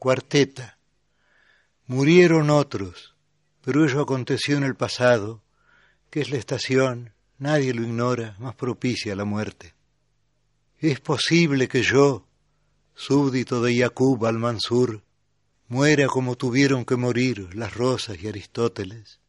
Cuarteta. Murieron otros, pero ello aconteció en el pasado, que es la estación, nadie lo ignora, más propicia a la muerte. Es posible que yo, súbdito de Yacub al-Mansur, muera como tuvieron que morir las rosas y Aristóteles.